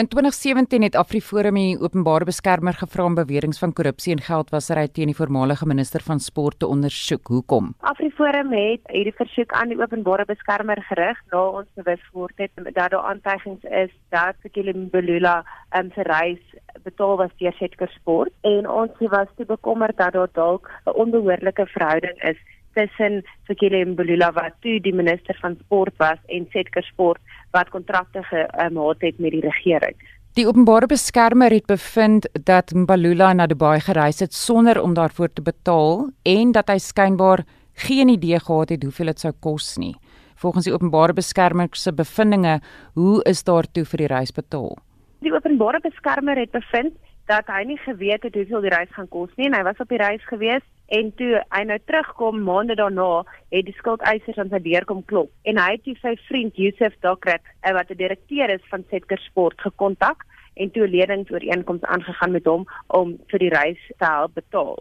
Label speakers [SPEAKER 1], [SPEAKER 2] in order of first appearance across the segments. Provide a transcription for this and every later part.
[SPEAKER 1] In 2017 het AfriForum die openbare beskermer gevra om beweringe van korrupsie en geldwasery teen die voormalige minister van sport te ondersoek. Hoekom?
[SPEAKER 2] AfriForum het hierdie versoek aan die openbare beskermer gerig na ons bewus geword het dat daar aantuigings is dat Sekile Mbulula um, se reis betaal was deur Setker Sport en ons was te bekommerd dat daar dalk 'n onbehoorlike verhouding is tussen Sekile Mbulula wat toe die minister van sport was en Setker Sport wat kontrakte gehad het met die regering.
[SPEAKER 1] Die openbare beskermer het bevind dat Mbalula na Dubai gereis het sonder om daarvoor te betaal en dat hy skynbaar geen idee gehad het hoeveel dit sou kos nie. Volgens die openbare beskermer se bevindinge, hoe is daartoe vir die reis betaal?
[SPEAKER 2] Die openbare beskermer het bevind dat hy nie geweet het hoeveel die reis gaan kos nie en hy was op die reis gewees en toe hy nou terugkom maande daarna het die skuldeisers aan sy deur kom klop en hy het sy vriend Yusuf Dokret eh, wat 'n direkteur is van Setker Sport gekontak en toe 'n leningsooreenkoms aangegaan met hom om vir die reis te help betaal.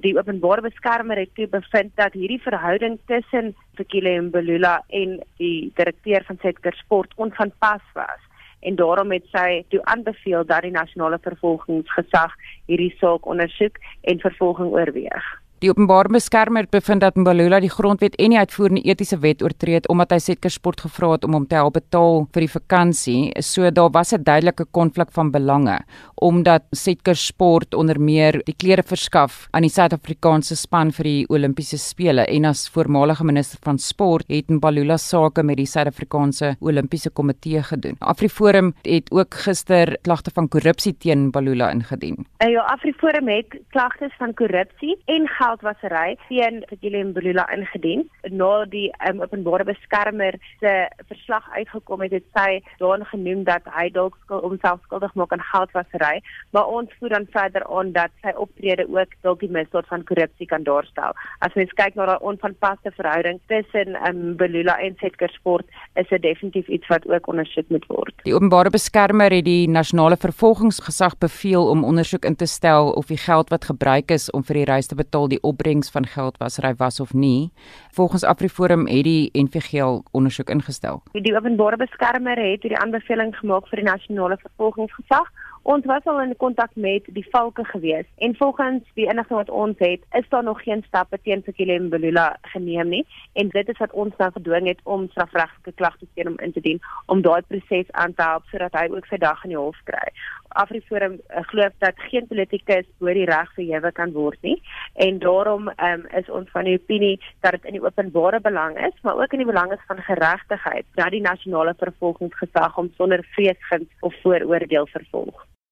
[SPEAKER 2] Die openbare beskermer het toe bevind dat hierdie verhouding tussen Fikile Mbulula en die direkteur van Setker Sport onvanpas was en daarom het sy toe aanbeveel dat die nasionale vervolgingsgesag hierdie saak ondersoek en vervolging oorweeg.
[SPEAKER 1] Die openbare beskermer bevind dat Mbalula die grondwet en die uitvoerende etiese wet oortree het omdat hy Setker Sport gevra het om hom te help betaal vir die vakansie. So daar was 'n duidelike konflik van belange omdat Setker Sport onder meer die klere verskaf aan die Suid-Afrikaanse span vir die Olimpiese spele en as voormalige minister van sport het Mbalula sake met die Suid-Afrikaanse Olimpiese komitee gedoen. AfriForum het ook gister klagte van korrupsie teen Mbalula ingedien.
[SPEAKER 2] Ja, AfriForum het klagtes van korrupsie en geldwasery teen Fikile Mbulula ingedien. Na die um, openbare beskermer se verslag uitgekom het, het sy daarin genoem dat hy dalk homself skuldig maak aan geldwasery, maar ons voer dan verder aan dat sy optrede ook dalk die misdaad van korrupsie kan daarstel. As mens kyk na daai onvanpaste verhouding tussen um, Mbulula en Setker Sport, is dit definitief iets wat ook ondersoek moet word.
[SPEAKER 1] Die openbare beskermer het die nasionale vervolgingsgesag beveel om ondersoek in te stel of die geld wat gebruik is om vir die reis te betaal die opbrengs van geld was ry was of nie. Volgens AfriForum het die NVG ondersoek ingestel.
[SPEAKER 2] Die openbare beskermer het hierdie aanbeveling gemaak vir die nasionale vervolgingsgesag. Ons was al in kontak met die valke gewees en volgens die inligting wat ons het, is daar nog geen stappe teen Sekile Mbulula geneem nie en dit is wat ons nou gedwing het om strafregtelike klagtes teen hom in te dien om daai proses aan te help sodat hy ook sy dag in die hof kry. Afriforum uh, glo dat geen politikus bo die reg verhewe kan word nie en daarom um, is ons van die opinie dat dit in die openbare belang is maar ook in die belang is van geregtigheid dat die nasionale vervolgingsgesag hom sonder vreesgind of vooroordeel vervolg